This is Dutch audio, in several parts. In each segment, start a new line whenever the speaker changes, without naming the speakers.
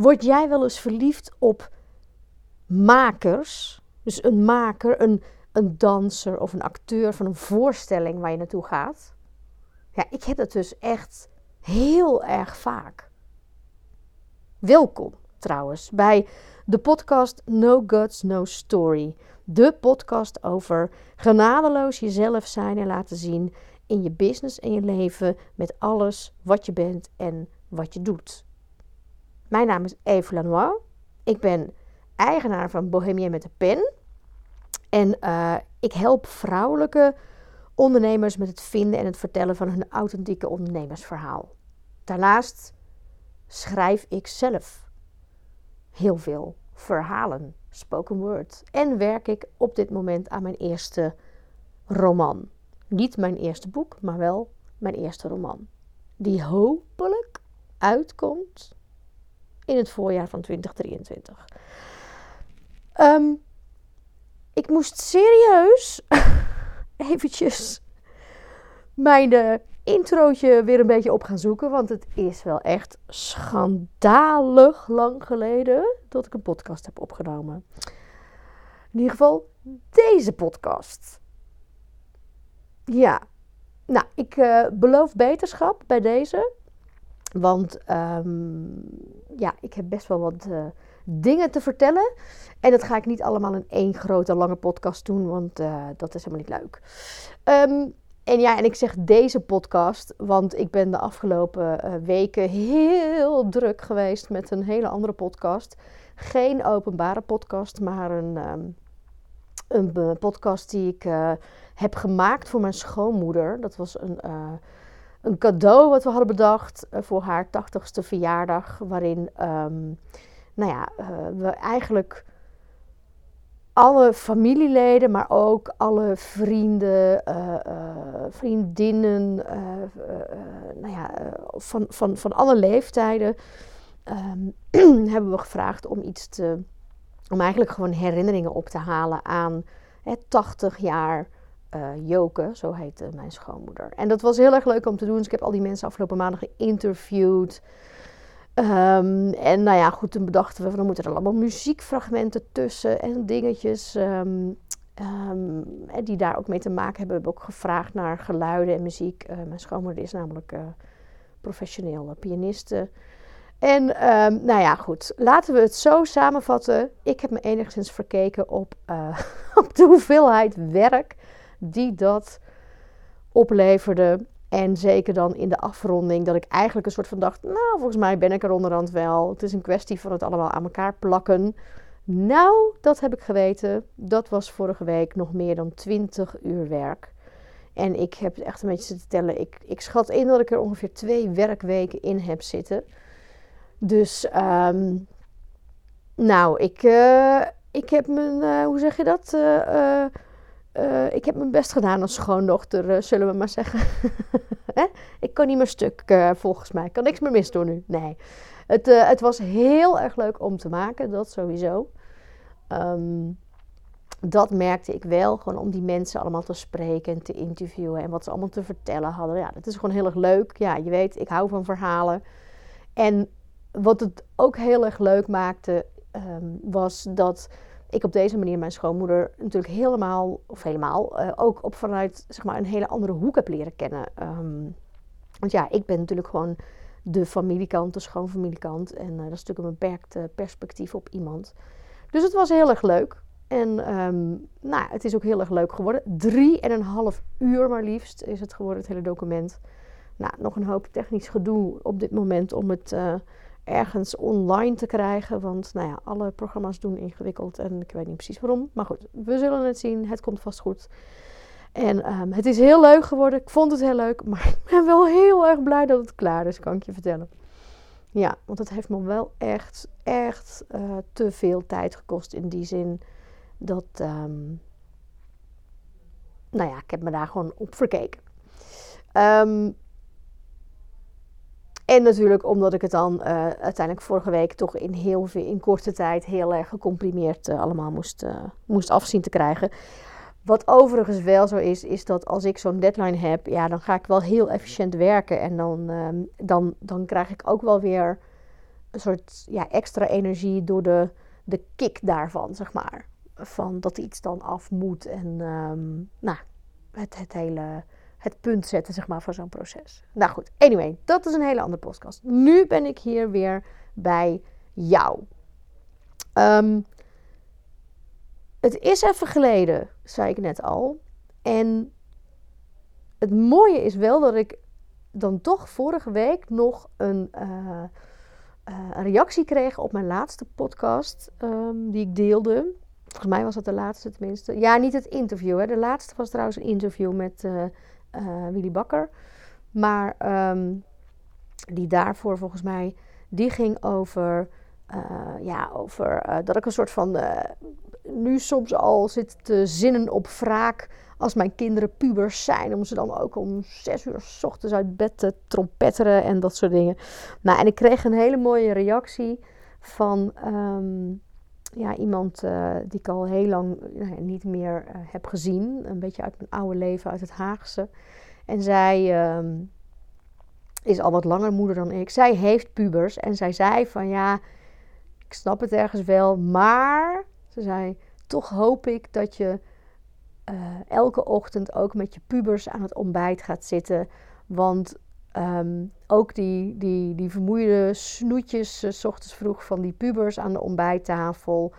Word jij wel eens verliefd op makers? Dus een maker, een, een danser of een acteur van een voorstelling waar je naartoe gaat? Ja, ik heb dat dus echt heel erg vaak. Welkom trouwens bij de podcast No Guts, No Story. De podcast over genadeloos jezelf zijn en laten zien in je business en je leven met alles wat je bent en wat je doet. Mijn naam is Eve Lanois. Ik ben eigenaar van Bohemien met de Pen. En uh, ik help vrouwelijke ondernemers met het vinden en het vertellen van hun authentieke ondernemersverhaal. Daarnaast schrijf ik zelf heel veel verhalen, spoken word. En werk ik op dit moment aan mijn eerste roman. Niet mijn eerste boek, maar wel mijn eerste roman. Die hopelijk uitkomt in het voorjaar van 2023. Um, ik moest serieus eventjes mijn uh, introotje weer een beetje op gaan zoeken. Want het is wel echt schandalig lang geleden dat ik een podcast heb opgenomen. In ieder geval deze podcast. Ja, nou, ik uh, beloof beterschap bij deze. Want um, ja, ik heb best wel wat uh, dingen te vertellen. En dat ga ik niet allemaal in één grote lange podcast doen, want uh, dat is helemaal niet leuk. Um, en ja, en ik zeg deze podcast, want ik ben de afgelopen uh, weken heel druk geweest met een hele andere podcast. Geen openbare podcast, maar een, um, een podcast die ik heb gemaakt voor mijn schoonmoeder. Dat was een, een cadeau wat we hadden bedacht voor haar 80ste verjaardag. Waarin um, nou ja, we eigenlijk alle familieleden, maar ook alle vrienden, uh, vriendinnen, nou ja, van, van, van alle leeftijden, um, hebben we gevraagd om iets te, om eigenlijk gewoon herinneringen op te halen aan hè, 80 jaar Joke, zo heette mijn schoonmoeder. En dat was heel erg leuk om te doen. Dus ik heb al die mensen afgelopen maandag geïnterviewd. Um, en nou ja, goed, toen bedachten we van dan moeten er allemaal muziekfragmenten tussen en dingetjes um, um, die daar ook mee te maken hebben. We hebben ook gevraagd naar geluiden en muziek. Uh, mijn schoonmoeder is namelijk uh, professioneel pianiste. En nou ja, goed, laten we het zo samenvatten. Ik heb me enigszins verkeken op, uh, op de hoeveelheid werk die dat opleverde. En zeker dan in de afronding, dat ik eigenlijk een soort van dacht: Nou, volgens mij ben ik er onderhand wel. Het is een kwestie van het allemaal aan elkaar plakken. Nou, dat heb ik geweten. Dat was vorige week nog meer dan 20 uur werk. En ik heb echt een beetje zitten tellen. Ik, ik schat in dat ik er ongeveer twee werkweken in heb zitten. Dus, um, nou, ik, uh, ik heb mijn, uh, hoe zeg je dat? Uh, uh, ik heb mijn best gedaan als schoondochter, uh, zullen we maar zeggen. ik kan niet meer stuk, uh, volgens mij. Ik kan niks meer misdoen nu. Nee. Het, het was heel erg leuk om te maken, dat sowieso. Um, dat merkte ik wel, gewoon om die mensen allemaal te spreken en te interviewen en wat ze allemaal te vertellen hadden. Ja, dat is gewoon heel erg leuk. Ja, je weet, ik hou van verhalen. En wat het ook heel erg leuk maakte, um, was dat ik op deze manier mijn schoonmoeder natuurlijk helemaal, of helemaal, uh, ook op vanuit zeg maar, een hele andere hoek heb leren kennen. Um, want ja, ik ben natuurlijk gewoon de familiekant, de schoonfamiliekant. En uh, dat is natuurlijk een beperkt uh, perspectief op iemand. Dus het was heel erg leuk. En um, nou, het is ook heel erg leuk geworden. Drie en een half uur maar liefst is het geworden, het hele document. Nou, nog een hoop technisch gedoe op dit moment om het ergens online te krijgen. Want nou ja, alle programma's doen ingewikkeld en ik weet niet precies waarom. Maar goed, we zullen het zien. Het komt vast goed. En um, het is heel leuk geworden. Ik vond het heel leuk. Maar ik ben wel heel erg blij dat het klaar is, kan ik je vertellen. Ja, want het heeft me wel echt, echt uh, te veel tijd gekost. In die zin dat, um, nou ja, ik heb me daar gewoon op verkeken. Um, en natuurlijk omdat ik het dan uh, uiteindelijk vorige week toch in heel veel, in korte tijd heel erg gecomprimeerd uh, allemaal moest, uh, moest afzien te krijgen. Wat overigens wel zo is, is dat als ik zo'n deadline heb, ja, dan ga ik wel heel efficiënt werken. En dan, ehm, dan, dan krijg ik ook wel weer een soort ja, extra energie door de, de kick daarvan, zeg maar. Van dat iets dan af moet en um, nou, het, het hele het punt zetten zeg maar, van zo'n proces. Nou goed, anyway, dat is een hele andere podcast. Nu ben ik hier weer bij jou. Um, het is even geleden, zei ik net al. En het mooie is wel dat ik dan toch vorige week nog een, uh, een reactie kreeg op mijn laatste podcast um, die ik deelde. Volgens mij was dat de laatste tenminste. Ja, niet het interview. Hè. De laatste was trouwens een interview met uh, Willy Bakker. Maar um, die daarvoor volgens mij, die ging over, ja, over dat ik een soort van nu soms al zit te zinnen op wraak als mijn kinderen pubers zijn. Om ze dan ook om zes uur s ochtends uit bed te trompetteren en dat soort dingen. Nou, en ik kreeg een hele mooie reactie van um, ja, iemand uh, die ik al heel lang nou niet meer uh, heb gezien. Een beetje uit mijn oude leven, uit het Haagse. En zij um, is al wat langer moeder dan ik. Zij heeft pubers en zij zei van ja, ik snap het ergens wel, maar ze zei, toch hoop ik dat je elke ochtend ook met je pubers aan het ontbijt gaat zitten. Want um, ook die, die, die vermoeide snoetjes, uh, s ochtends vroeg van die pubers aan de ontbijttafel.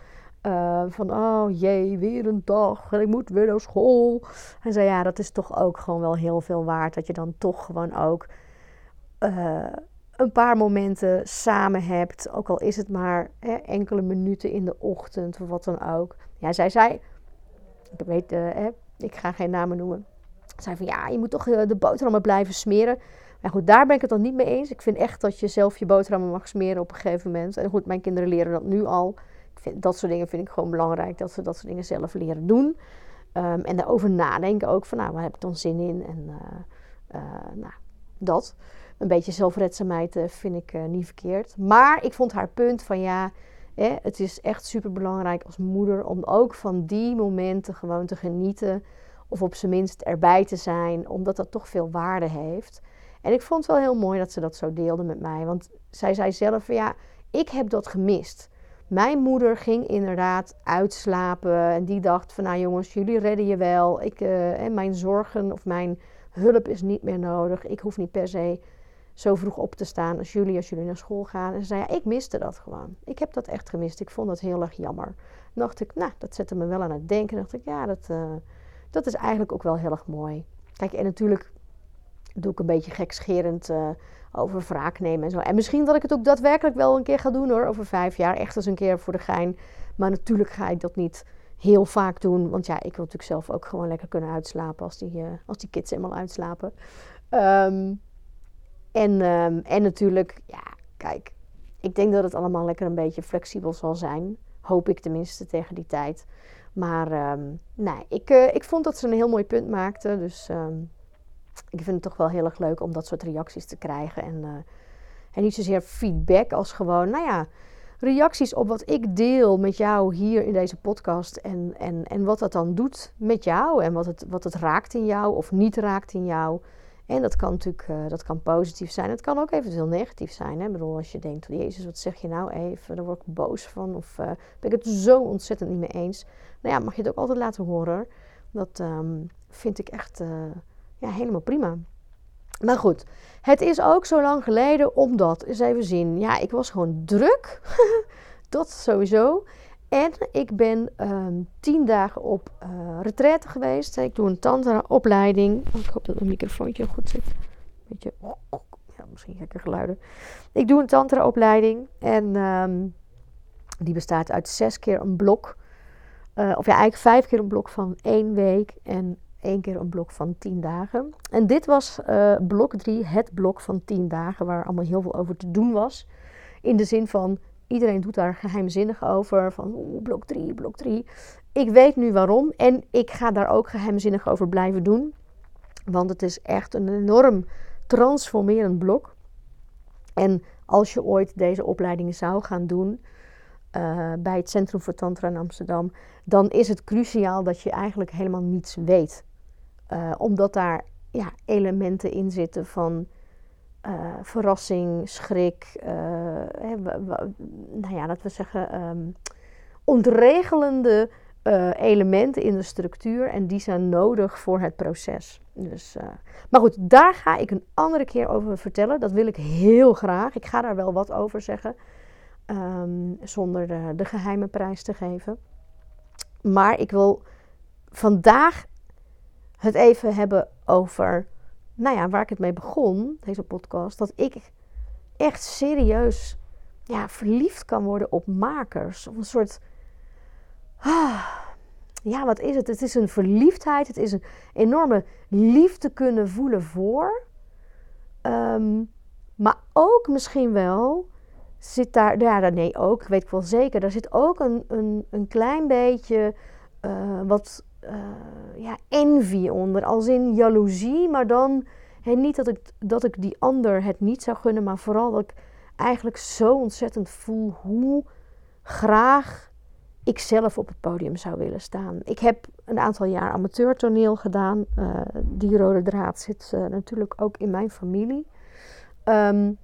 Uh, van, oh jee, weer een dag en ik moet weer naar school. En zei, ja, dat is toch ook gewoon wel heel veel waard. Dat je dan toch gewoon ook een paar momenten samen hebt. Ook al is het maar hè, enkele minuten in de ochtend of wat dan ook. Ja, zij zei, ik weet, uh, hè, ik ga geen namen noemen. Zei van ja, je moet toch de boterhammen blijven smeren. Maar goed, daar ben ik het dan niet mee eens. Ik vind echt dat je zelf je boterhammen mag smeren op een gegeven moment. En goed, mijn kinderen leren dat nu al. Ik vind, dat soort dingen vind ik gewoon belangrijk, dat ze dat soort dingen zelf leren doen. Um, en daarover nadenken ook van, nou, waar heb ik dan zin in? En uh, nou, dat een beetje zelfredzaamheid uh, vind ik niet verkeerd. Maar ik vond haar punt van ja, hè, het is echt super belangrijk als moeder om ook van die momenten gewoon te genieten. Of op zijn minst erbij te zijn, omdat dat toch veel waarde heeft. En ik vond het wel heel mooi dat ze dat zo deelde met mij. Want zij zei zelf van ja, ik heb dat gemist. Mijn moeder ging inderdaad uitslapen en die dacht van nou jongens, jullie redden je wel. Ik, en mijn zorgen of mijn hulp is niet meer nodig. Ik hoef niet per se zo vroeg op te staan als jullie, als jullie naar school gaan. En ze zei, ja, ik miste dat gewoon. Ik heb dat echt gemist. Ik vond dat heel erg jammer. Dan dacht ik, nou, dat zette me wel aan het denken. dacht ik, ja, dat, uh, dat is eigenlijk ook wel heel erg mooi. Kijk, en natuurlijk doe ik een beetje gekscherend uh, over wraak nemen en zo. En misschien dat ik het ook daadwerkelijk wel een keer ga doen hoor, over vijf jaar. Echt eens een keer voor de gein. Maar natuurlijk ga ik dat niet heel vaak doen. Want ja, ik wil natuurlijk zelf ook gewoon lekker kunnen uitslapen als die, uh, als die kids helemaal uitslapen. Um, en, um, en natuurlijk, ja, kijk, ik denk dat het allemaal lekker een beetje flexibel zal zijn. Hoop ik tenminste tegen die tijd. Maar um, nee, ik, uh, ik vond dat ze een heel mooi punt maakte. Dus ik vind het toch wel heel erg leuk om dat soort reacties te krijgen. En, uh, en niet zozeer feedback als gewoon, nou ja, reacties op wat ik deel met jou hier in deze podcast. En, en, en wat dat dan doet met jou. En wat het, wat het raakt in jou of niet raakt in jou. En dat kan natuurlijk uh, dat kan positief zijn. Het kan ook eventueel negatief zijn. Hè? Ik bedoel, als je denkt, Jezus, wat zeg je nou even? Daar word ik boos van. Of uh, ben ik het zo ontzettend niet mee eens. Nou ja, mag je het ook altijd laten horen. Dat um, vind ik echt ja, helemaal prima. Maar goed, het is ook zo lang geleden omdat, eens even zien. Ja, ik was gewoon druk. dat sowieso. En ik ben um, tien dagen op uh, retraite geweest. Ik doe een tantra-opleiding. Oh, ik hoop dat mijn microfoontje goed zit. Beetje, ja, misschien gekke geluiden. Ik doe een tantra-opleiding. En um, die bestaat uit zes keer een blok. Uh, of ja, eigenlijk vijf keer een blok van één week. En één keer een blok van tien dagen. En dit was uh, blok drie, het blok van tien dagen. Waar allemaal heel veel over te doen was. In de zin van Iedereen doet daar geheimzinnig over. Van oeh, blok 3, blok 3. Ik weet nu waarom. En ik ga daar ook geheimzinnig over blijven doen. Want het is echt een enorm transformerend blok. En als je ooit deze opleiding zou gaan doen. Uh, bij het Centrum voor Tantra in Amsterdam. Dan is het cruciaal dat je eigenlijk helemaal niets weet. Uh, omdat daar ja, elementen in zitten van uh, verrassing, schrik, uh, hè, nou ja, laten we zeggen, um, ontregelende elementen in de structuur en die zijn nodig voor het proces. Dus, maar goed, daar ga ik een andere keer over vertellen. Dat wil ik heel graag. Ik ga daar wel wat over zeggen, um, zonder de, de geheime prijs te geven. Maar ik wil vandaag het even hebben over nou ja, waar ik het mee begon, deze podcast, dat ik echt serieus ja, verliefd kan worden op makers. Of een soort. Ah, ja, wat is het? Het is een verliefdheid. Het is een enorme liefde kunnen voelen voor. Ehm, maar ook misschien wel zit daar. Ja, nee, ook, weet ik wel zeker. Daar zit ook een, een, een klein beetje. Uh, wat uh, ja, envy onder. Als in jaloezie, maar dan niet dat ik, dat ik die ander het niet zou gunnen, maar vooral dat ik eigenlijk zo ontzettend voel hoe graag ik zelf op het podium zou willen staan. Ik heb een aantal jaar amateurtoneel gedaan. Uh, die rode draad zit uh, natuurlijk ook in mijn familie. Um,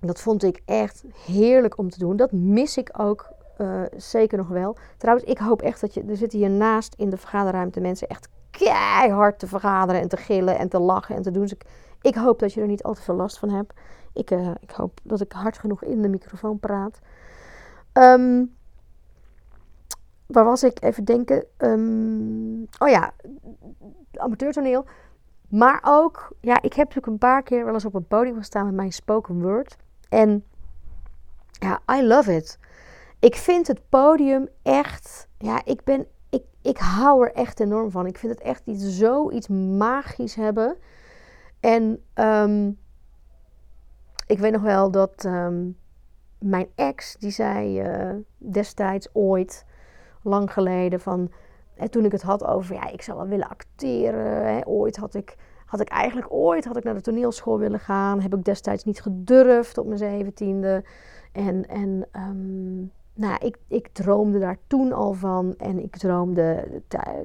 dat vond ik echt heerlijk om te doen. Dat mis ik ook uh, zeker nog wel. Trouwens, ik hoop echt dat je. Er zitten hiernaast in de vergaderruimte mensen echt keihard te vergaderen en te gillen en te lachen en te doen. Dus ik, hoop dat je er niet al te veel last van hebt. Ik, uh, ik hoop dat ik hard genoeg in de microfoon praat. Um, waar was ik? Even denken. Um, oh ja, amateurtoneel. Maar ook, ja, ik heb natuurlijk een paar keer wel eens op een podium gestaan met mijn spoken word. En ja, I love it. Ik vind het podium echt. Ja, ik ben. Ik, ik hou er echt enorm van. Ik vind het echt iets, zoiets magisch hebben. En um, ik weet nog wel dat um, mijn ex, die zei uh, destijds ooit, lang geleden, van. En toen ik het had over, ja, ik zou wel willen acteren. Hè, ooit had ik, had ik eigenlijk ooit had ik naar de toneelschool willen gaan. Heb ik destijds niet gedurfd op mijn zeventiende. En, en um, nou, ik, ik droomde daar toen al van. En ik droomde,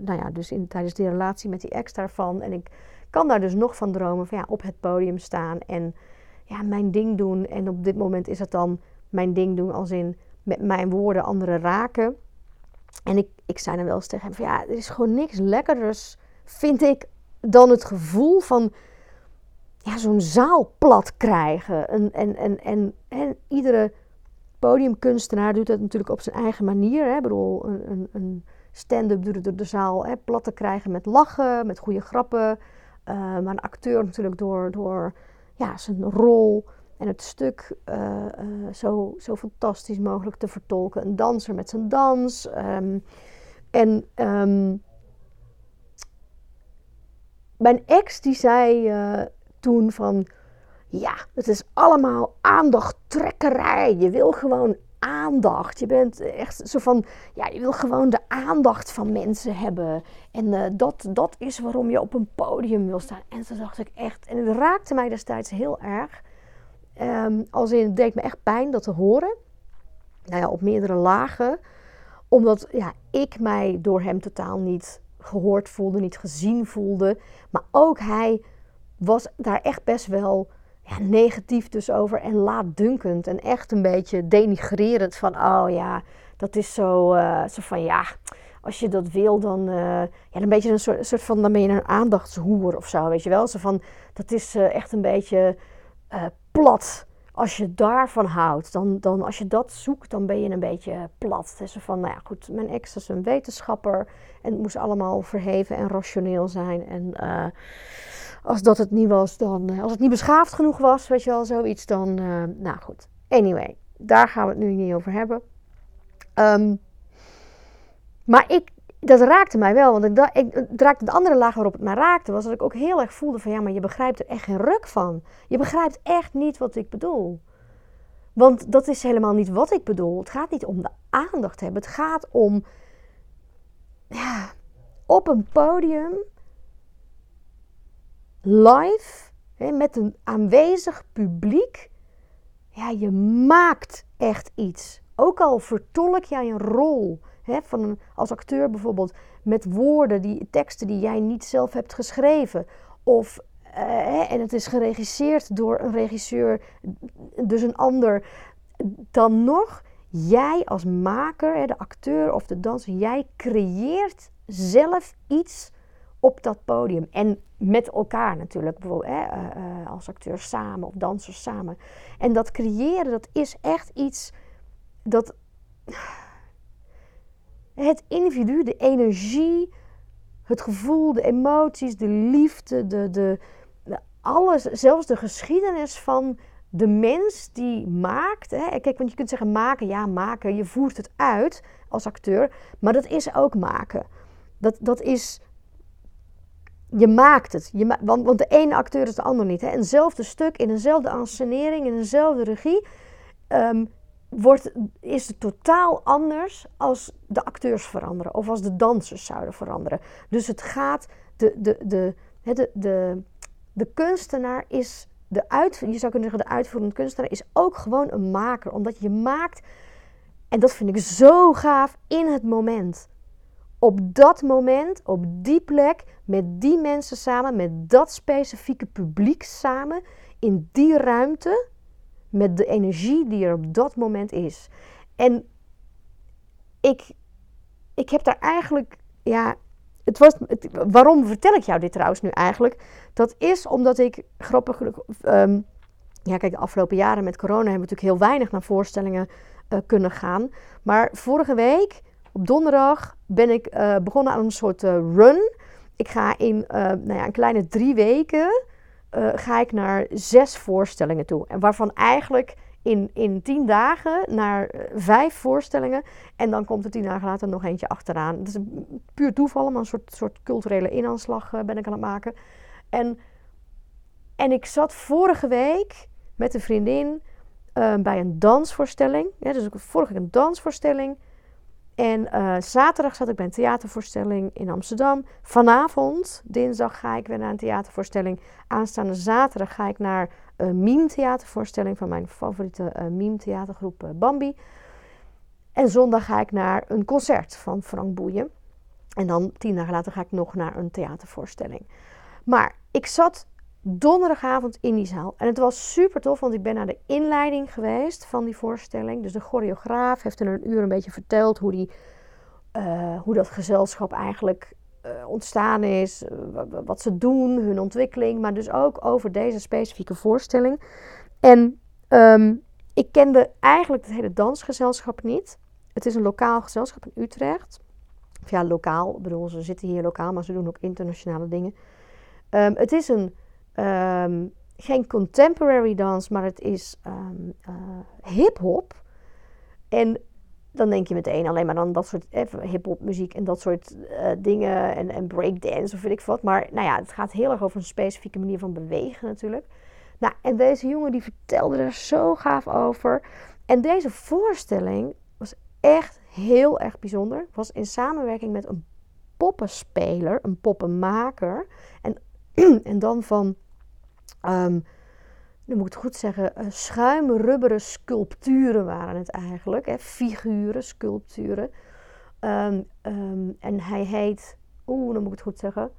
nou ja, dus in, tijdens die relatie met die ex daarvan. En ik kan daar dus nog van dromen van ja, op het podium staan en ja, mijn ding doen. En op dit moment is het dan mijn ding doen als in met mijn woorden anderen raken. En ik, ik zei dan wel eens tegen hem van ja, er is gewoon niks lekkerders, vind ik, dan het gevoel van ja, zo'n zaal plat krijgen. En, en, en, en, en iedere podiumkunstenaar doet dat natuurlijk op zijn eigen manier. Hè. Ik bedoel, een, een, een stand-up doet door de zaal hè, plat te krijgen met lachen, met goede grappen. Uh, maar een acteur natuurlijk door, door ja, zijn rol en het stuk uh, uh, zo, zo fantastisch mogelijk te vertolken. Een danser met zijn dans. Um, en um, mijn ex die zei toen van ja, het is allemaal aandachttrekkerij. Je wil gewoon aandacht. Je bent echt zo van, ja, je wil gewoon de aandacht van mensen hebben. En uh, dat, dat is waarom je op een podium wil staan. En toen dacht ik echt, en het raakte mij destijds heel erg. Um, als in, het deed me echt pijn dat te horen. Nou ja, op meerdere lagen. Omdat ja, ik mij door hem totaal niet gehoord voelde, niet gezien voelde. Maar ook hij was daar echt best wel negatief dus over en laatdunkend. En echt een beetje denigrerend van, oh ja, dat is zo, uh, zo van, ja, als je dat wil, dan, uh, ja, een beetje een soort, soort, van, dan ben je een aandachtshoer of zo, weet je wel. Zo van, dat is uh, echt een beetje plat. Als je daarvan houdt, dan, dan als je dat zoekt, dan ben je een beetje plat. Dus van, nou ja, goed, mijn ex is een wetenschapper en het moest allemaal verheven en rationeel zijn. En als dat het niet was, dan. Eh, als het niet beschaafd genoeg was, weet je wel, zoiets, dan. Uh, nou goed. Anyway, daar gaan we het nu niet over hebben. Um, maar ik, dat raakte mij wel. Want ik, ik, raakte de andere laag waarop het mij raakte, was dat ik ook heel erg voelde van ja, maar je begrijpt er echt geen ruk van. Je begrijpt echt niet wat ik bedoel. Want dat is helemaal niet wat ik bedoel. Het gaat niet om de aandacht hebben. Het gaat om ja, op een podium live, hè, met een aanwezig publiek, ja, je maakt echt iets. Ook al vertolk jij een rol, hè, van een, als acteur bijvoorbeeld, met woorden, die, teksten die jij niet zelf hebt geschreven. Of eh, en het is geregisseerd door een regisseur, dus een ander, dan nog, jij als maker, de acteur of de danser, jij creëert zelf iets op dat podium. En met elkaar natuurlijk, bijvoorbeeld eh, eh, als acteurs samen of dansers samen. En dat creëren, dat is echt iets dat het individu, de energie, het gevoel, de emoties, de liefde, de, de, alles, zelfs de geschiedenis van de mens die maakt. Hè? Kijk, want je kunt zeggen maken, ja, maken. Je voert het uit als acteur, maar dat is ook maken. Dat, dat is. Je maakt het. Je want, want de ene acteur is de ander niet. Hè? Eenzelfde stuk, in eenzelfde ansenering, in eenzelfde regie. Um, wordt, is het totaal anders als de acteurs veranderen of als de dansers zouden veranderen. Dus het gaat, de, de, de, de, de, de kunstenaar is, de uit, je zou kunnen zeggen de uitvoerende kunstenaar is ook gewoon een maker. Omdat je maakt, en dat vind ik zo gaaf, in het moment. Op dat moment, op die plek, met die mensen samen, met dat specifieke publiek samen, in die ruimte met de energie die er op dat moment is. En ik, ik heb daar eigenlijk, ja, het was, waarom vertel ik jou dit trouwens nu eigenlijk? Dat is omdat ik, grappig um, ja kijk, de afgelopen jaren met corona hebben we natuurlijk heel weinig naar voorstellingen uh, kunnen gaan. Maar vorige week, op donderdag, ben ik uh, begonnen aan een soort uh, run. Ik ga in nou ja, een kleine drie weken ga ik naar zes voorstellingen toe. En waarvan eigenlijk in, in tien dagen naar vijf voorstellingen. En dan komt er tien dagen later nog eentje achteraan. Het is een puur toeval, maar een soort, soort culturele inaanslag ben ik aan het maken. En, en ik zat vorige week met een vriendin bij een dansvoorstelling. Ja, dus vorige week een dansvoorstelling. En uh, zaterdag zat ik bij een theatervoorstelling in Amsterdam. Vanavond, dinsdag, ga ik weer naar een theatervoorstelling. Aanstaande zaterdag ga ik naar een meme-theatervoorstelling van mijn favoriete uh, meme-theatergroep uh, Bambi. En zondag ga ik naar een concert van Frank Boeien. En dan tien dagen later ga ik nog naar een theatervoorstelling. Maar ik zat donderdagavond in die zaal. En het was super tof, want ik ben naar de inleiding geweest van die voorstelling. Dus de choreograaf heeft in een uur een beetje verteld hoe, die, uh, hoe dat gezelschap eigenlijk uh, ontstaan is, uh, wat ze doen, hun ontwikkeling, maar dus ook over deze specifieke voorstelling. En um, ik kende eigenlijk het hele dansgezelschap niet. Het is een lokaal gezelschap in Utrecht. Of ja, lokaal, ik bedoel, ze zitten hier lokaal, maar ze doen ook internationale dingen. Um, het is een Um, geen contemporary dance, maar het is um, hip-hop. En dan denk je meteen alleen maar dan dat soort eh, hip-hop muziek en dat soort uh, dingen en, en breakdance of weet ik wat. Maar nou ja, het gaat heel erg over een specifieke manier van bewegen natuurlijk. Nou, en deze jongen die vertelde er zo gaaf over. En deze voorstelling was echt heel erg bijzonder. Was in samenwerking met een poppenspeler, een poppenmaker. En, en dan van Um, nu moet ik het goed zeggen, uh, schuimrubberen sculpturen waren het eigenlijk. Hè, figuren, sculpturen. Um, um, en hij heet, oeh, dan moet ik het goed zeggen.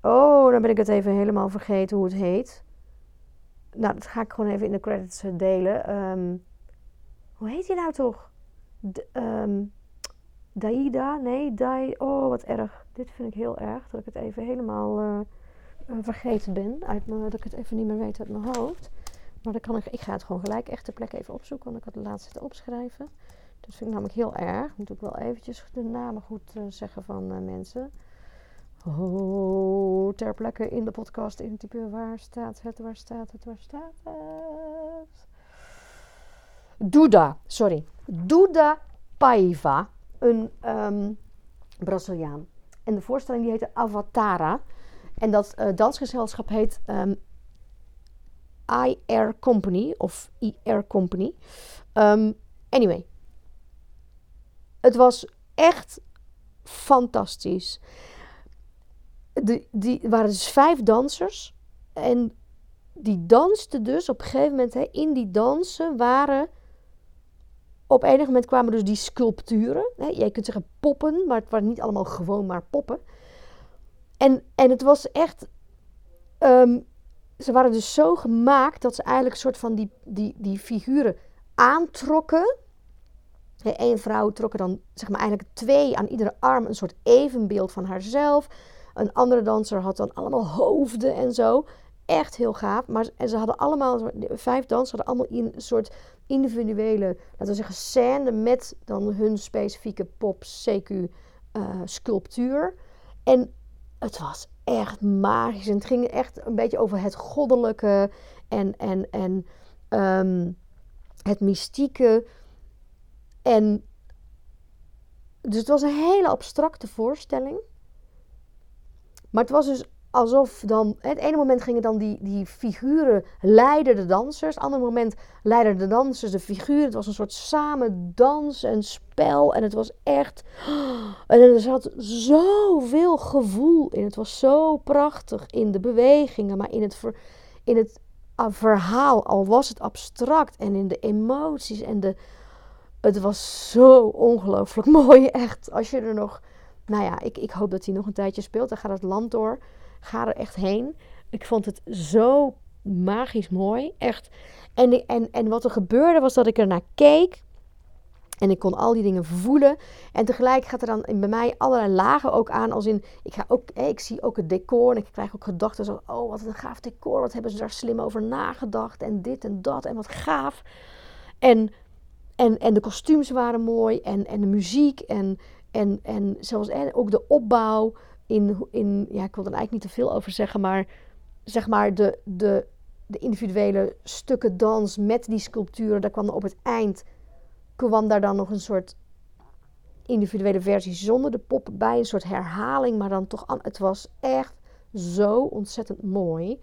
Oh, dan ben ik het even helemaal vergeten hoe het heet. Nou, dat ga ik gewoon even in de credits eh, delen. Hoe heet hij nou toch? D Daida? Nee, Dai. Oh, wat erg. Dit vind ik heel erg. Dat ik het even helemaal. Uh, vergeten ben. Uit me, dat ik het even niet meer weet uit mijn hoofd. Maar dan kan ik, ik ga het gewoon gelijk echt ter plekke even opzoeken. Want ik had het laatst opschrijven. Dat vind ik namelijk heel erg. Moet ik wel eventjes de namen goed uh, zeggen van uh, mensen. Oh, ter plekke in de podcast intypen. Waar staat het? Waar staat het? Waar staat het? Duda, sorry. Duda Paiva. Een um, Braziliaan. En de voorstelling die heette Avatara. En dat uh, dansgezelschap heet um, ehm, IR Company of IR Company. Um, anyway, het was echt fantastisch. De, die waren dus vijf dansers. En die dansten dus op een gegeven moment, hè, in die dansen waren. Op enig moment kwamen dus die sculpturen. Jij kunt zeggen poppen, maar het waren niet allemaal gewoon maar poppen. En, en het was echt. ehm, ze waren dus zo gemaakt dat ze eigenlijk een soort van die, die, die figuren aantrokken. Eén vrouw trok er dan zeg maar eigenlijk twee aan iedere arm een soort evenbeeld van haarzelf. Een andere danser had dan allemaal hoofden en zo. Echt heel gaaf. Maar en ze hadden allemaal, vijf dansers hadden allemaal een soort individuele, laten we zeggen, scène met dan hun specifieke pop CQ eh. En het was echt magisch. En het ging echt een beetje over het goddelijke en, en, en ehm, het mystieke. En dus het was een hele abstracte voorstelling. Maar het was dus alsof dan, het ene moment gingen dan die, die figuren leiden de dansers, het andere moment leidden de dansers de figuren. Het was een soort samen dans en spel en het was echt, en er zat zoveel gevoel in. Het was zo prachtig in de bewegingen, maar in het, in het ah, verhaal, al was het abstract en in de emoties en de, het was zo ongelooflijk mooi, echt. Als je er nog, nou ja, ik, ik hoop dat hij nog een tijdje speelt. Dan gaat het land door. Ga er echt heen. Ik vond het zo magisch mooi, echt. En, en, en wat er gebeurde was dat ik er naar keek. En ik kon al die dingen voelen. En tegelijk gaat er dan bij mij allerlei lagen ook aan. Als in, ik, ga ook, ik zie ook het decor. En ik krijg ook gedachten zo. Oh, wat een gaaf decor. Wat hebben ze daar slim over nagedacht. En dit en dat. En wat gaaf. En en, en de kostuums waren mooi en, en de muziek en, en, en zelfs en ook de opbouw in, in, ja, ik wil er eigenlijk niet te veel over zeggen, maar zeg maar de, de, de individuele stukken dans met die sculpturen, daar kwam op het eind, kwam daar dan nog een soort individuele versie zonder de pop bij, een soort herhaling, maar dan toch, het was echt zo ontzettend mooi.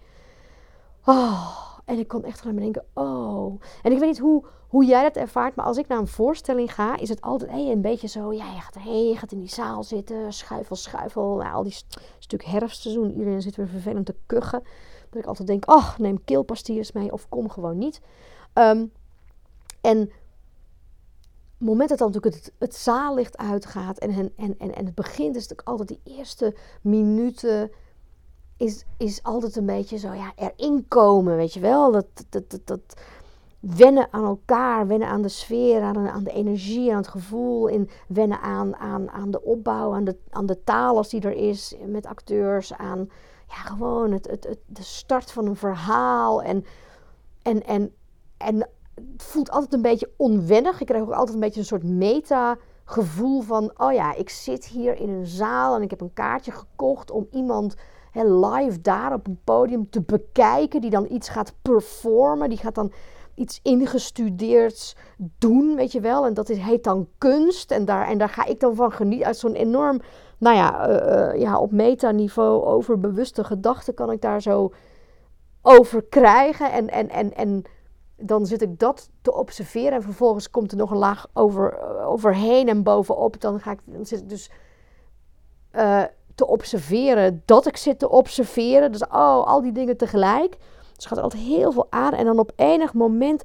Oh, en ik kon echt alleen maar denken, oh. En ik weet niet hoe, hoe jij dat ervaart, maar als ik naar een voorstelling ga, is het altijd hey, een beetje zo, ja, je gaat erheen, je gaat in die zaal zitten, schuifel, schuifel. Nou, al die st stuk herfstseizoen, iedereen zit weer vervelend te kuchen. Dat ik altijd denk, ach, neem keelpastilles mee of kom gewoon niet. Um, en het moment dat dan natuurlijk het, het zaallicht uitgaat en, en, en, en het begint, is natuurlijk altijd die eerste minuten is, is altijd een beetje zo, ja, erin komen, weet je wel. Dat, dat, dat, dat wennen aan elkaar, wennen aan de sfeer, aan, aan de energie, aan het gevoel. En wennen aan, aan, aan de opbouw, aan de, aan de taal die er is, met acteurs. Aan ja, gewoon het, het, het, de start van een verhaal. En, en, en, en het voelt altijd een beetje onwennig. Ik krijg ook altijd een beetje een soort meta gevoel van, oh ja, ik zit hier in een zaal en ik heb een kaartje gekocht om iemand live daar op een podium te bekijken, die dan iets gaat performen, die gaat dan iets ingestudeerds doen, weet je wel. En dat is, heet dan kunst. En daar, en daar ga ik dan van genieten. Uit zo'n enorm, nou ja, uh, ja op metaniveau over bewuste gedachten kan ik daar zo over krijgen. En, en, en, en dan zit ik dat te observeren. En vervolgens komt er nog een laag over, overheen en bovenop. Dan, ga ik, dan zit dus... te observeren dat ik zit te observeren. Dus oh, al die dingen tegelijk. Dus gaat altijd heel veel aan. En dan op enig moment,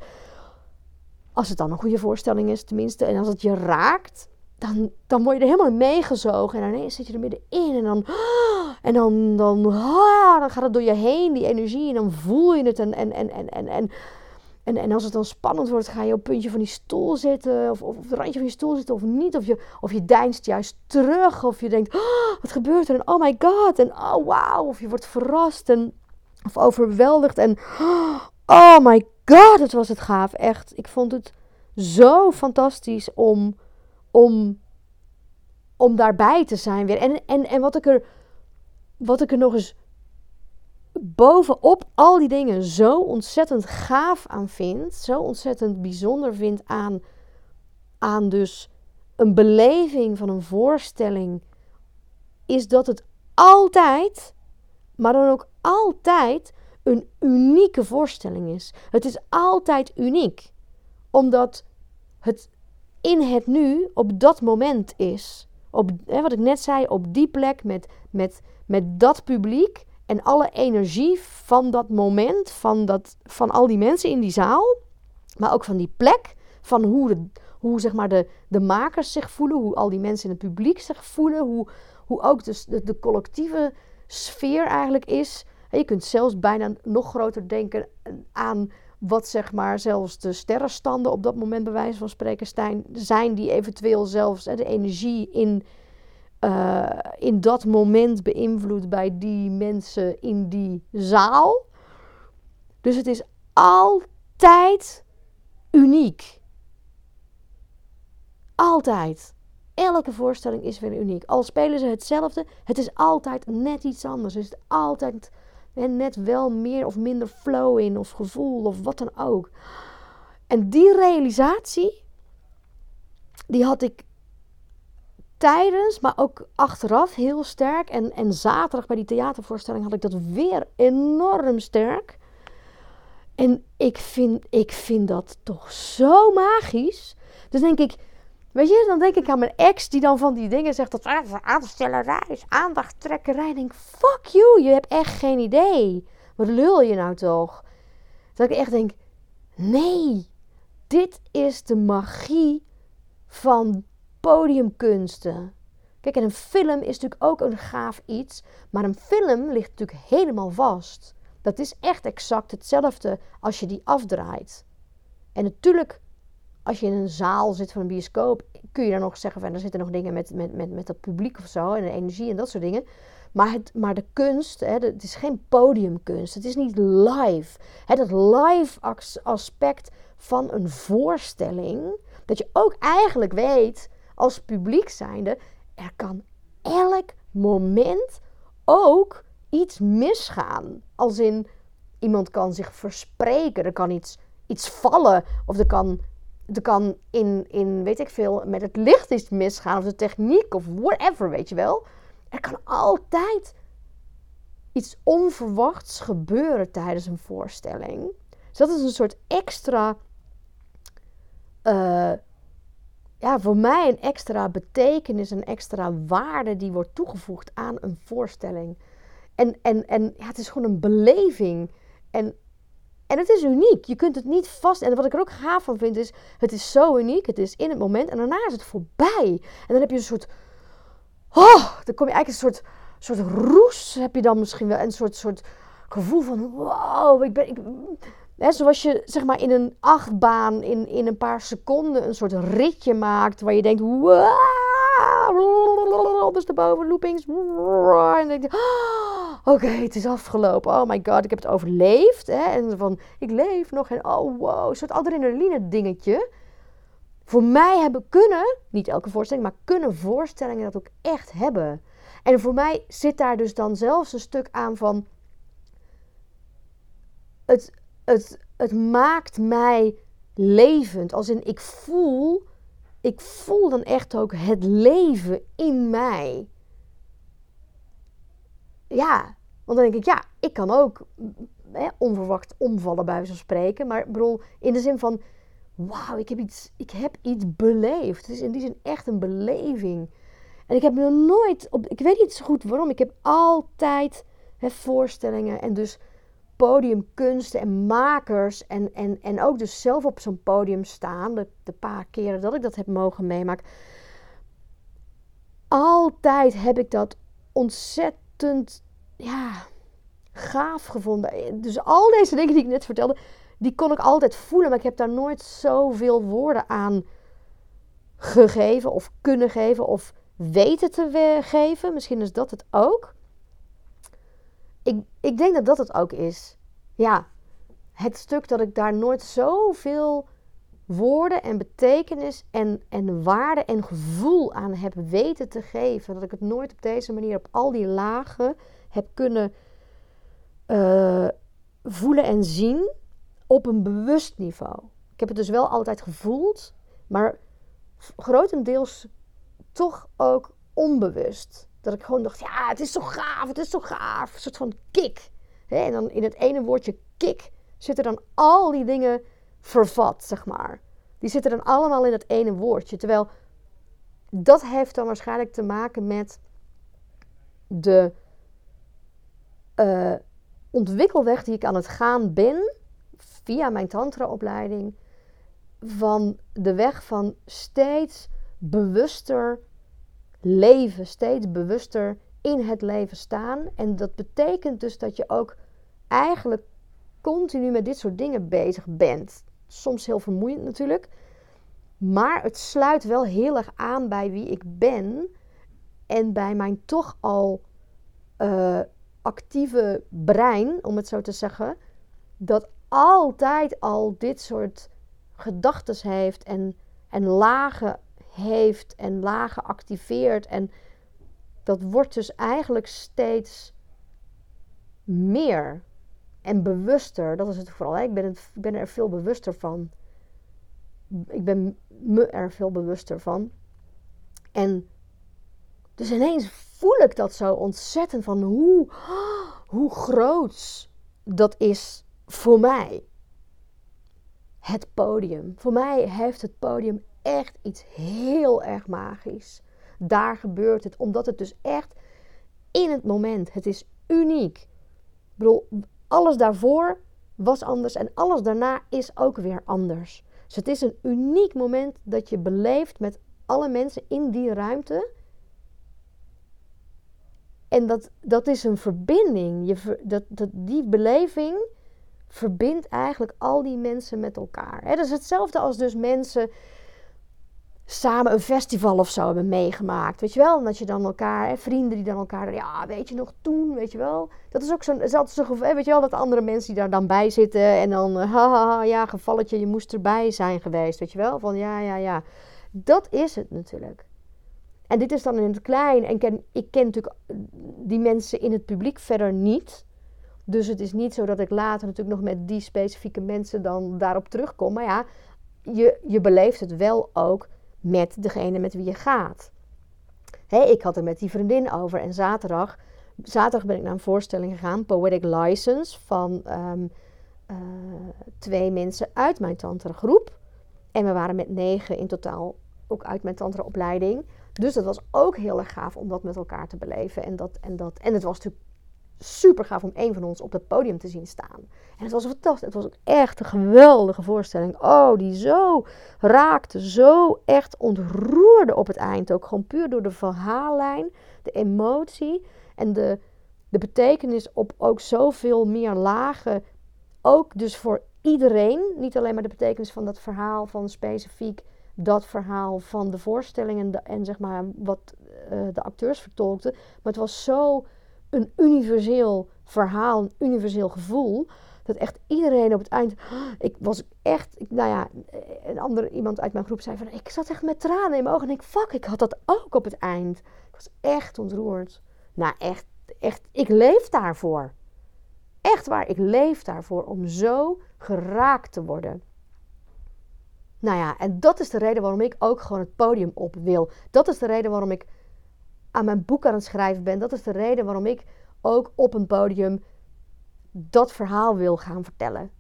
als het dan een goede voorstelling is tenminste, en als het je raakt, dan, dan word je er helemaal meegezogen. En ineens zit je er middenin en dan, en dan, dan, ah, dan gaat het door je heen, die energie. En dan voel je het en, en, en, en, en, en en, als het dan spannend wordt, ga je op het puntje van die stoel zitten. Of, of op het randje van je stoel zitten of niet. Of je, of je deinst juist terug. Of je denkt, oh, wat gebeurt er? En oh my god. En oh wow. Of je wordt verrast en, of overweldigd. En oh my god, het was het gaaf. Echt, ik vond het zo fantastisch om, om, om daarbij te zijn weer. En, en, en wat, ik er, wat ik er nog eens bovenop al die dingen zo ontzettend gaaf aan vind, zo ontzettend bijzonder vind aan, aan dus een beleving van een voorstelling, is dat het altijd, maar dan ook altijd, een unieke voorstelling is. Het is altijd uniek, omdat het in het nu op dat moment is. Op, hè, wat ik net zei, op die plek met, met, met dat publiek en alle energie van dat moment, van, dat, van al die mensen in die zaal, maar ook van die plek, van hoe, de, hoe zeg maar de, de makers zich voelen, hoe al die mensen in het publiek zich voelen, hoe, hoe ook de, de, de collectieve sfeer eigenlijk is. Je kunt zelfs bijna nog groter denken aan wat zeg maar zelfs de sterrenstanden op dat moment bij wijze van spreken zijn, die eventueel zelfs de energie in, uh, in dat moment beïnvloedt bij die mensen in die zaal. Dus het is altijd uniek. Altijd. Elke voorstelling is weer uniek. Al spelen ze hetzelfde, het is altijd net iets anders. Het is altijd net wel meer of minder flow in, of gevoel, of wat dan ook. En die realisatie, die had ik tijdens, maar ook achteraf heel sterk. En, en zaterdag bij die theatervoorstelling had ik dat weer enorm sterk. En ik vind, ik vind dat toch zo magisch. Dus denk ik, weet je, dan denk ik aan mijn ex die dan van die dingen zegt dat ah, aanstellerij is, aandachttrekkerij. En denk, fuck you, je hebt echt geen idee. Wat lul je nou toch? Dat ik echt denk, nee, dit is de magie van podiumkunsten. Kijk, en een film is natuurlijk ook een gaaf iets, maar een film ligt natuurlijk helemaal vast. Dat is echt exact hetzelfde als je die afdraait. En natuurlijk, als je in een zaal zit van een bioscoop, kun je dan nog zeggen van er zitten nog dingen met, met, met, met dat publiek of zo en de energie en dat soort dingen. Maar, het, maar de kunst, hè, het is geen podiumkunst. Het is niet live. Hè, dat live aspect van een voorstelling, dat je ook eigenlijk weet als publiek zijnde, er kan elk moment ook iets misgaan. Als in iemand kan zich verspreken, er kan iets, iets vallen of er kan, er kan in, in, weet ik veel, met het licht iets misgaan of de techniek of whatever, weet je wel. Er kan altijd iets onverwachts gebeuren tijdens een voorstelling. Dus dat is een soort extra, uh, ja, voor mij een extra betekenis, een extra waarde die wordt toegevoegd aan een voorstelling. En, en, en ja, het is gewoon een beleving. En, en het is uniek. Je kunt het niet vast. En wat ik er ook gaaf van vind is: het is zo uniek. Het is in het moment en daarna is het voorbij. En dan heb je een soort. Oh, dan kom je eigenlijk een soort, soort roes. Heb je dan misschien wel. Een soort, soort gevoel van: wow, ik ben. Ik, Zoals je zeg maar in een achtbaan in, in een paar seconden een soort ritje maakt waar je denkt, wow, ondersteboven, loopings. En dan denk je, oh, oké, het is afgelopen. Oh my god, ik heb het overleefd. Hè? En van, ik leef nog. En oh wow, een soort adrenaline dingetje. Voor mij hebben kunnen, niet elke voorstelling, maar kunnen voorstellingen dat ook echt hebben. En voor mij zit daar dus dan zelfs een stuk aan van. Het, het, het maakt mij levend. Als in ik voel, ik voel dan echt ook het leven in mij. Ja, want dan denk ik, ja, ik kan ook hè, onverwacht omvallen bij zo'n spreken. Maar bedoel, in de zin van, wauw, ik heb iets, ik heb iets beleefd. Het is in die zin echt een beleving. En ik heb nog nooit, op, ik weet niet zo goed waarom, ik heb altijd hè, voorstellingen en dus podiumkunsten en makers en, en, en ook dus zelf op zo'n podium staan, de, de paar keren dat ik dat heb mogen meemaken, altijd heb ik dat ontzettend ja, gaaf gevonden. Dus al deze dingen die ik net vertelde, die kon ik altijd voelen, maar ik heb daar nooit zoveel woorden aan gegeven of kunnen geven of weten te geven. Misschien is dat het ook ik, ik denk dat dat het ook is. Ja, het stuk dat ik daar nooit zoveel woorden en betekenis en, en waarde en gevoel aan heb weten te geven. Dat ik het nooit op deze manier op al die lagen heb kunnen uh, voelen en zien op een bewust niveau. Ik heb het dus wel altijd gevoeld, maar grotendeels toch ook onbewust. Dat ik gewoon dacht, ja, het is zo gaaf, het is zo gaaf. Een soort van kick. En dan in het ene woordje kick zitten dan al die dingen vervat, zeg maar. Die zitten dan allemaal in het ene woordje. Terwijl dat heeft dan waarschijnlijk te maken met de uh, ontwikkelweg die ik aan het gaan ben via mijn tantraopleiding. Van de weg van steeds bewuster leven steeds bewuster in het leven staan. En dat betekent dus dat je ook eigenlijk continu met dit soort dingen bezig bent. Soms heel vermoeiend natuurlijk. Maar het sluit wel heel erg aan bij wie ik ben. En bij mijn toch al uh, actieve brein, om het zo te zeggen. Dat altijd al dit soort gedachten heeft en, en lagen heeft en lagen activeert. En dat wordt dus eigenlijk steeds meer en bewuster. Dat is het vooral. Ik ben, het, ik ben er veel bewuster van. Ik ben me er veel bewuster van. En dus ineens voel ik dat zo ontzettend van hoe, hoe groot dat is voor mij. Het podium. Voor mij heeft het podium echt iets heel erg magisch. Daar gebeurt het, omdat het dus echt in het moment, het is uniek. Ik bedoel, alles daarvoor was anders en alles daarna is ook weer anders. Dus het is een uniek moment dat je beleeft met alle mensen in die ruimte. En dat, dat is een verbinding. Je, dat, die beleving verbindt eigenlijk al die mensen met elkaar. Dat is hetzelfde als dus mensen samen een festival of zo hebben meegemaakt. Weet je wel? En dat je dan elkaar, vrienden die dan elkaar, ja, weet je nog toen, weet je wel? Dat is ook zo'n, is zo'n gevoel, weet je wel, dat andere mensen die daar dan bij zitten en dan, haha, ja, gevalletje, je moest erbij zijn geweest, weet je wel? Van ja, ja, ja. Dat is het natuurlijk. En dit is dan in het klein. En ik ken natuurlijk die mensen in het publiek verder niet. Dus het is niet zo dat ik later natuurlijk nog met die specifieke mensen dan daarop terugkom. Maar ja, je, je beleeft het wel ook met degene met wie je gaat. ik had er met die vriendin over en zaterdag, zaterdag ben ik naar een voorstelling gegaan, Poetic License, van ehm, eh, twee mensen uit mijn tantra groep. En we waren met negen in totaal ook uit mijn tantra opleiding. Dus dat was ook heel erg gaaf om dat met elkaar te beleven. En, dat, en, dat, en het was natuurlijk super gaaf om een van ons op het podium te zien staan. En het was fantastisch. Het was ook echt een geweldige voorstelling. Oh, die zo raakte, zo echt ontroerde op het eind. Ook gewoon puur door de verhaallijn, de emotie en de, de betekenis op ook zoveel meer lagen. Ook dus voor iedereen. Niet alleen maar de betekenis van dat verhaal van specifiek dat verhaal van de voorstelling en, en zeg maar wat uh, de acteurs vertolkten. Maar het was zo een universeel verhaal, een universeel gevoel. Dat echt iedereen op het eind. Ik was echt. Nou ja, een ander iemand uit mijn groep zei van. Ik zat echt met tranen in mijn ogen. En ik, fuck, ik had dat ook op het eind. Ik was echt ontroerd. Nou, echt, echt. Ik leef daarvoor. Echt waar, ik leef daarvoor om zo geraakt te worden. Nou ja, en dat is de reden waarom ik ook gewoon het podium op wil. Dat is de reden waarom ik aan mijn boek aan het schrijven ben. Dat is de reden waarom ik ook op een podium dat verhaal wil gaan vertellen.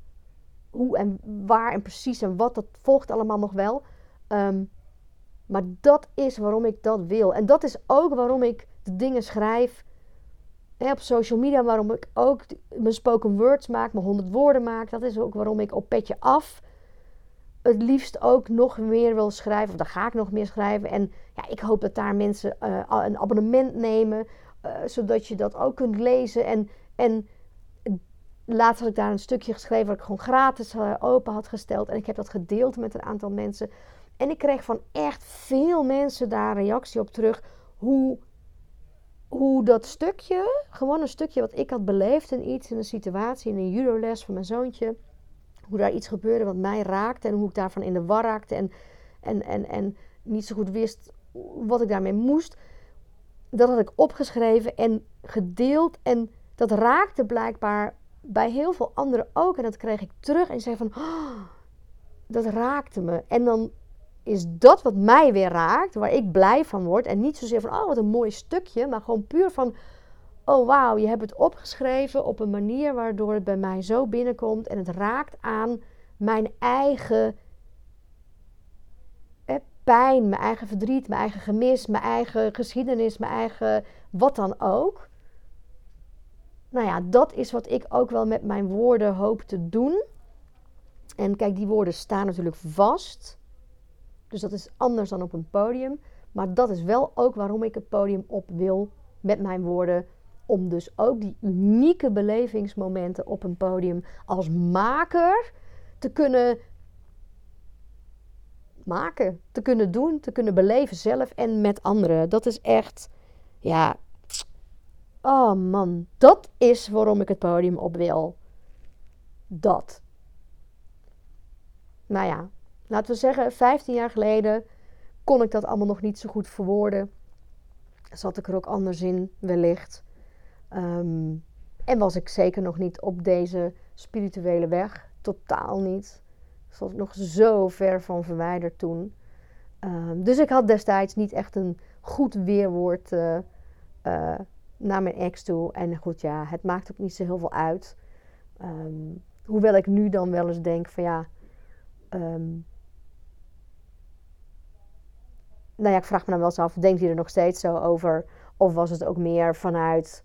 Hoe en waar en precies en wat, dat volgt allemaal nog wel. Ehm, maar dat is waarom ik dat wil. En dat is ook waarom ik de dingen schrijf hè, op social media. Waarom ik ook mijn spoken words maak, mijn honderd woorden maak. Dat is ook waarom ik op Petje Af het liefst ook nog meer wil schrijven. Of dan ga ik nog meer schrijven. En ja, ik hoop dat daar mensen uh, een abonnement nemen. Uh, zodat je dat ook kunt lezen. En, en laatst had ik daar een stukje geschreven wat ik gewoon gratis uh, open had gesteld. En ik heb dat gedeeld met een aantal mensen. En ik kreeg van echt veel mensen daar reactie op terug. Hoe, hoe dat stukje, gewoon een stukje wat ik had beleefd in iets, in een situatie, in een judo-les van mijn zoontje hoe daar iets gebeurde wat mij raakte en hoe ik daarvan in de war raakte en, en, en, en niet zo goed wist wat ik daarmee moest. Dat had ik opgeschreven en gedeeld en dat raakte blijkbaar bij heel veel anderen ook. En dat kreeg ik terug en zei van, oh, dat raakte me. En dan is dat wat mij weer raakt, waar ik blij van word. En niet zozeer van, oh wat een mooi stukje, maar gewoon puur van, oh wauw, je hebt het opgeschreven op een manier waardoor het bij mij zo binnenkomt en het raakt aan mijn eigen pijn, mijn eigen verdriet, mijn eigen gemis, mijn eigen geschiedenis, mijn eigen wat dan ook. Nou ja, dat is wat ik ook wel met mijn woorden hoop te doen. En kijk, die woorden staan natuurlijk vast. Dus dat is anders dan op een podium. Maar dat is wel ook waarom ik het podium op wil met mijn woorden. Om dus ook die unieke belevingsmomenten op een podium als maker te kunnen maken, te kunnen doen, te kunnen beleven zelf en met anderen. Dat is echt, ja, oh man, dat is waarom ik het podium op wil. Dat. Nou ja, laten we zeggen, 15 jaar geleden kon ik dat allemaal nog niet zo goed verwoorden. Zat ik er ook anders in, wellicht. Ehm, en was ik zeker nog niet op deze spirituele weg. Totaal niet. Ik nog zo ver van verwijderd toen. Ehm, dus ik had destijds niet echt een goed weerwoord uh, naar mijn ex toe. En goed, ja, het maakt ook niet zo heel veel uit. Ehm, hoewel ik nu dan wel eens denk van ja, nou ja, ik vraag me dan wel eens af, denkt hij er nog steeds zo over? Of was het ook meer vanuit,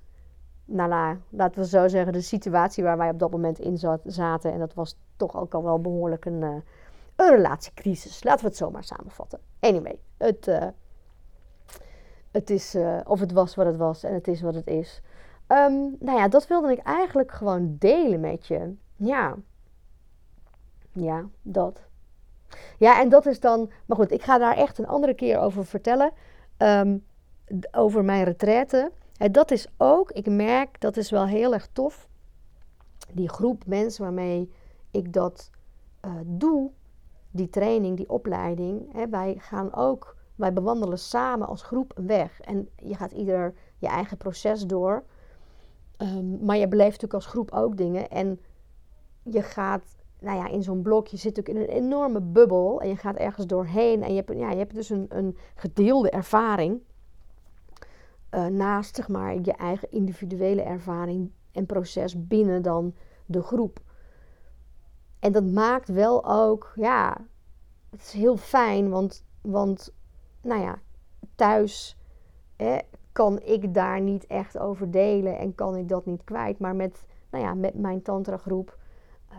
nou, nou laten we zo zeggen, de situatie waar wij op dat moment in zaten. En dat was toch ook al wel behoorlijk een, uh, een relatiecrisis. Laten we het zo maar samenvatten. Anyway, het, uh, het is, uh, of het was wat het was en het is wat het is. Um, nou ja, dat wilde ik eigenlijk gewoon delen met je. Ja, ja, dat. Ja, en dat is dan. Maar goed, ik ga daar echt een andere keer over vertellen. Um, over mijn retraite. En dat is ook, ik merk, dat is wel heel erg tof. Die groep mensen waarmee ik dat uh, doe, die training, die opleiding. Hè, wij gaan ook, wij bewandelen samen als groep een weg. En je gaat ieder je eigen proces door. Um, maar je beleeft natuurlijk als groep ook dingen. En je gaat nou ja, in zo'n blok, je zit ook in een enorme bubbel en je gaat ergens doorheen en je hebt, ja, je hebt dus een, een gedeelde ervaring uh, naast zeg maar, je eigen individuele ervaring en proces binnen dan de groep. En dat maakt wel ook, ja, het is heel fijn, want, want nou ja, thuis hè, kan ik daar niet echt over delen en kan ik dat niet kwijt. Maar met, nou ja, met mijn tantra groep uh,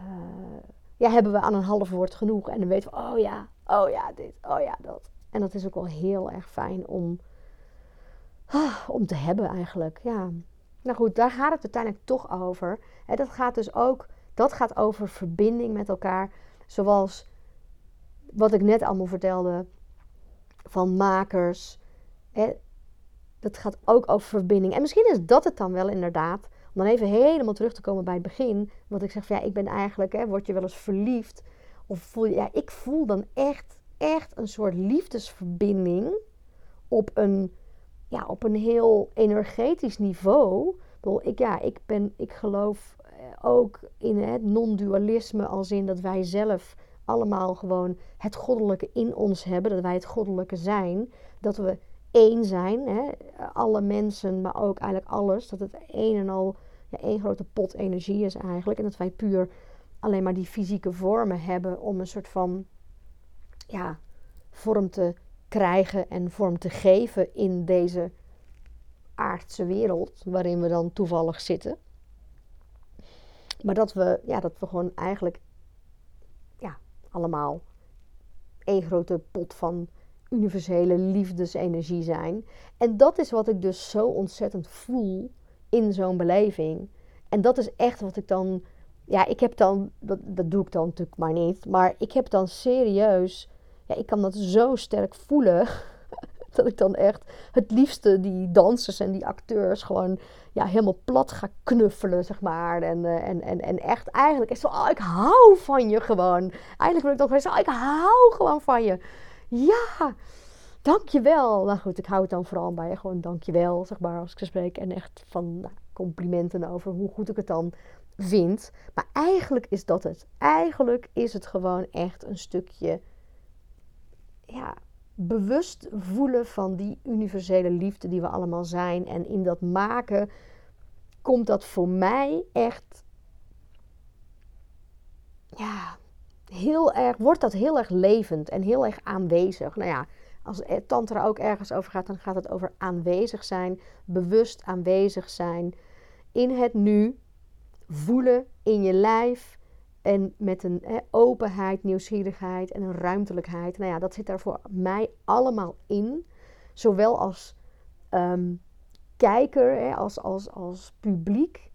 ja, hebben we aan een half woord genoeg. En dan weten we, oh ja, oh ja, dit, oh ja, dat. En dat is ook wel heel erg fijn om, ah, om te hebben eigenlijk. Ja. Nou goed, daar gaat het uiteindelijk toch over. Dat gaat dus ook, dat gaat over verbinding met elkaar. Zoals wat ik net allemaal vertelde van makers. Hè, dat gaat ook over verbinding. En misschien is dat het dan wel inderdaad om dan even helemaal terug te komen bij het begin. Wat ik zeg van ja, ik ben eigenlijk, hè, word je wel eens verliefd? Of voel je, ja, ik voel dan echt, echt een soort liefdesverbinding op een, ja, op een heel energetisch niveau. Ik, ja, ik, ben, ik geloof eh, ook in het non-dualisme als in dat wij zelf allemaal gewoon het goddelijke in ons hebben. Dat wij het goddelijke zijn. Dat we één zijn. Hè? Alle mensen, maar ook eigenlijk alles. Dat het een en al ja, één grote pot energie is eigenlijk. En dat wij puur alleen maar die fysieke vormen hebben om een soort van ja, vorm te krijgen en vorm te geven in deze aardse wereld waarin we dan toevallig zitten. Maar dat we, ja, dat we gewoon eigenlijk ja, allemaal één grote pot van universele liefdesenergie zijn. En dat is wat ik dus zo ontzettend voel in zo'n beleving. En dat is echt wat ik dan. Ja, ik heb dan. Dat, dat doe ik dan natuurlijk maar niet. Maar ik heb dan serieus. Ja, ik kan dat zo sterk voelen. dat ik dan echt het liefste die dansers en die acteurs gewoon ja, helemaal plat ga knuffelen, zeg maar. En, uh, en, en, en echt eigenlijk is zo, oh, ik hou van je gewoon. Eigenlijk wil ik toch zeggen, oh, ik hou gewoon van je. Ja, dankjewel. Nou goed, ik hou het dan vooral bij gewoon dankjewel, zeg maar, als ik ze spreek. En echt van nou, complimenten over hoe goed ik het dan vind. Maar eigenlijk is dat het. Eigenlijk is het gewoon echt een stukje, ja, bewust voelen van die universele liefde die we allemaal zijn. En in dat maken komt dat voor mij echt, ja, heel erg, wordt dat heel erg levend en heel erg aanwezig. Nou ja, als tantra ook ergens over gaat, dan gaat het over aanwezig zijn, bewust aanwezig zijn in het nu, voelen in je lijf en met een openheid, nieuwsgierigheid en een ruimtelijkheid. Nou ja, dat zit daar voor mij allemaal in. Zowel als ehm, kijker, als, als, als publiek.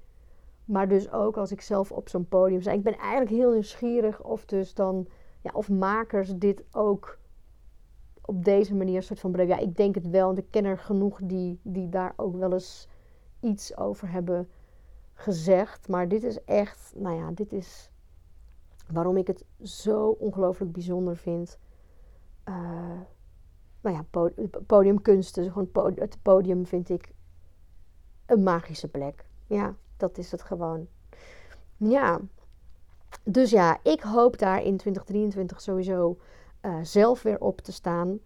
Maar dus ook als ik zelf op zo'n podium sta. Ik ben eigenlijk heel nieuwsgierig of dus dan, ja, of makers dit ook op deze manier soort van beleven. Ja, ik denk het wel, want ik ken er genoeg die, die daar ook wel eens iets over hebben gezegd. Maar dit is echt, nou ja, dit is waarom ik het zo ongelooflijk bijzonder vind. Uh, nou ja, podiumkunsten, gewoon het podium vind ik een magische plek. Ja, dat is het gewoon. Ja, dus ja, ik hoop daar in 2023 sowieso uh, zelf weer op te staan.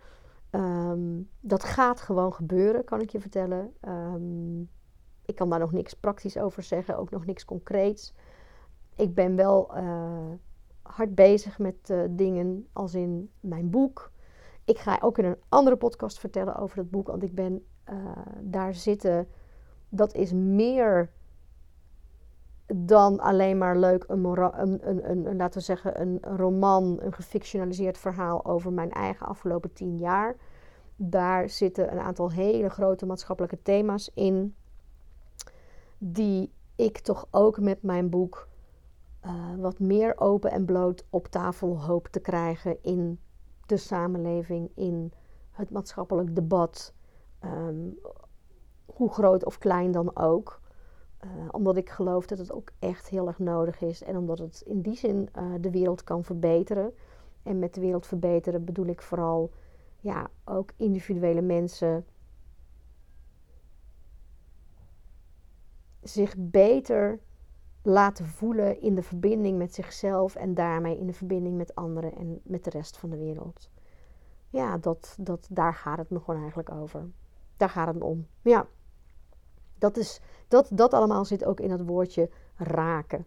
Um, dat gaat gewoon gebeuren, kan ik je vertellen. Um, ik kan daar nog niks praktisch over zeggen, ook nog niks concreets. Ik ben wel uh, hard bezig met uh, dingen als in mijn boek. Ik ga ook in een andere podcast vertellen over het boek, want ik ben daar zitten. Dat is meer dan alleen maar leuk een, een, een, een, laten we zeggen, een roman, een gefictionaliseerd verhaal over mijn eigen afgelopen tien jaar. Daar zitten een aantal hele grote maatschappelijke thema's in, die ik toch ook met mijn boek uh, wat meer open en bloot op tafel hoop te krijgen in de samenleving, in het maatschappelijk debat, um, hoe groot of klein dan ook. Uh, omdat ik geloof dat het ook echt heel erg nodig is. En omdat het in die zin uh, de wereld kan verbeteren. En met de wereld verbeteren bedoel ik vooral ja, ook individuele mensen zich beter laten voelen in de verbinding met zichzelf en daarmee in de verbinding met anderen en met de rest van de wereld. Ja, dat, dat, daar gaat het me gewoon eigenlijk over. Daar gaat het om. Ja. Dat, is, dat, dat allemaal zit ook in het woordje raken.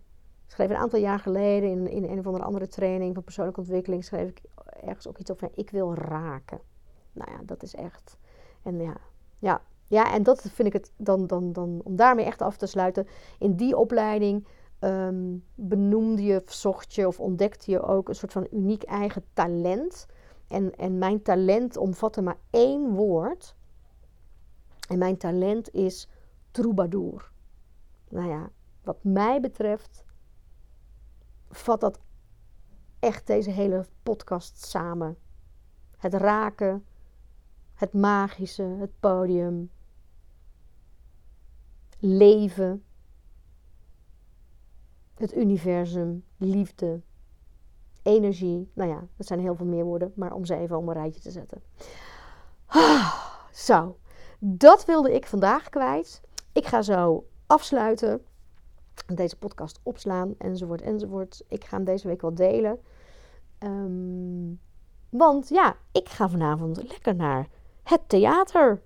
Ik schreef een aantal jaar geleden in, in een of andere, andere training van persoonlijke ontwikkeling, schreef ik ergens ook iets over, ik wil raken. Nou ja, dat is echt. En ja, ja, ja en dat vind ik het dan, dan, dan, om daarmee echt af te sluiten. In die opleiding um, benoemde je, zocht je of ontdekte je ook een soort van uniek eigen talent. En, en mijn talent omvatte maar één woord. En mijn talent is troubadour. Nou ja, wat mij betreft vat dat echt deze hele podcast samen. Het raken, het magische, het podium, leven, het universum, liefde, energie. Nou ja, dat zijn heel veel meer woorden, maar om ze even op een rijtje te zetten. Ah, zo, dat wilde ik vandaag kwijt. Ik ga zo afsluiten. Deze podcast opslaan, enzovoort, enzovoort. Ik ga hem deze week wel delen. Um, want ja, ik ga vanavond lekker naar het theater.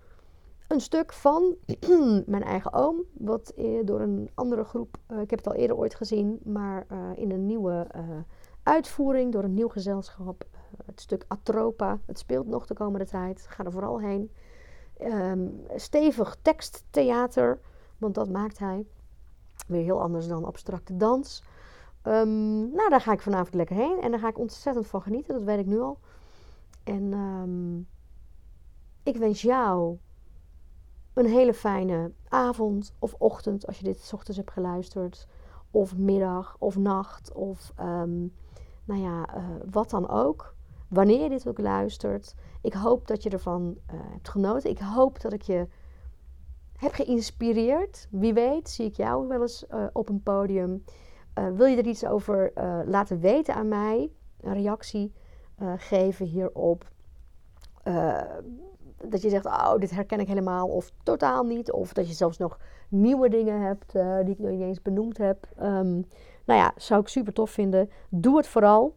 Een stuk van mijn eigen oom, wat door een andere groep, uh, ik heb het al eerder ooit gezien, maar uh, in een nieuwe uitvoering door een nieuw gezelschap. het stuk Atropa, het speelt nog de komende tijd, ga er vooral heen. Um, stevig teksttheater, want dat maakt hij. Weer heel anders dan abstracte dans. Um, nou, daar ga ik vanavond lekker heen en daar ga ik ontzettend van genieten, dat weet ik nu al. En um, ik wens jou een hele fijne avond of ochtend als je dit s ochtends hebt geluisterd. Of middag of nacht of um, nou ja, uh, wat dan ook wanneer je dit ook luistert. Ik hoop dat je ervan uh, hebt genoten. Ik hoop dat ik je heb geïnspireerd. Wie weet, zie ik jou wel eens uh, op een podium. Wil je er iets over laten weten aan mij? Een reactie geven hierop. Dat je zegt, oh, dit herken ik helemaal of totaal niet. Of dat je zelfs nog nieuwe dingen hebt die ik nog niet eens benoemd heb. Um, nou ja, zou ik super tof vinden. Doe het vooral.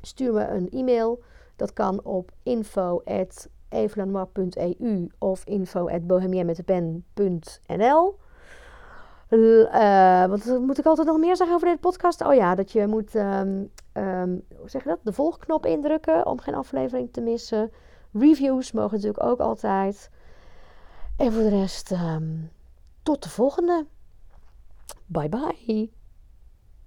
Stuur me een e-mail. Dat kan op info.evelanois.eu of info.bohemienmetdepen.nl uh, wat moet ik altijd nog meer zeggen over deze podcast? Oh ja, dat je moet, um, um, hoe zeg je dat? De volgknop indrukken om geen aflevering te missen. Reviews mogen natuurlijk ook altijd. En voor de rest, um, tot de volgende. Bye bye.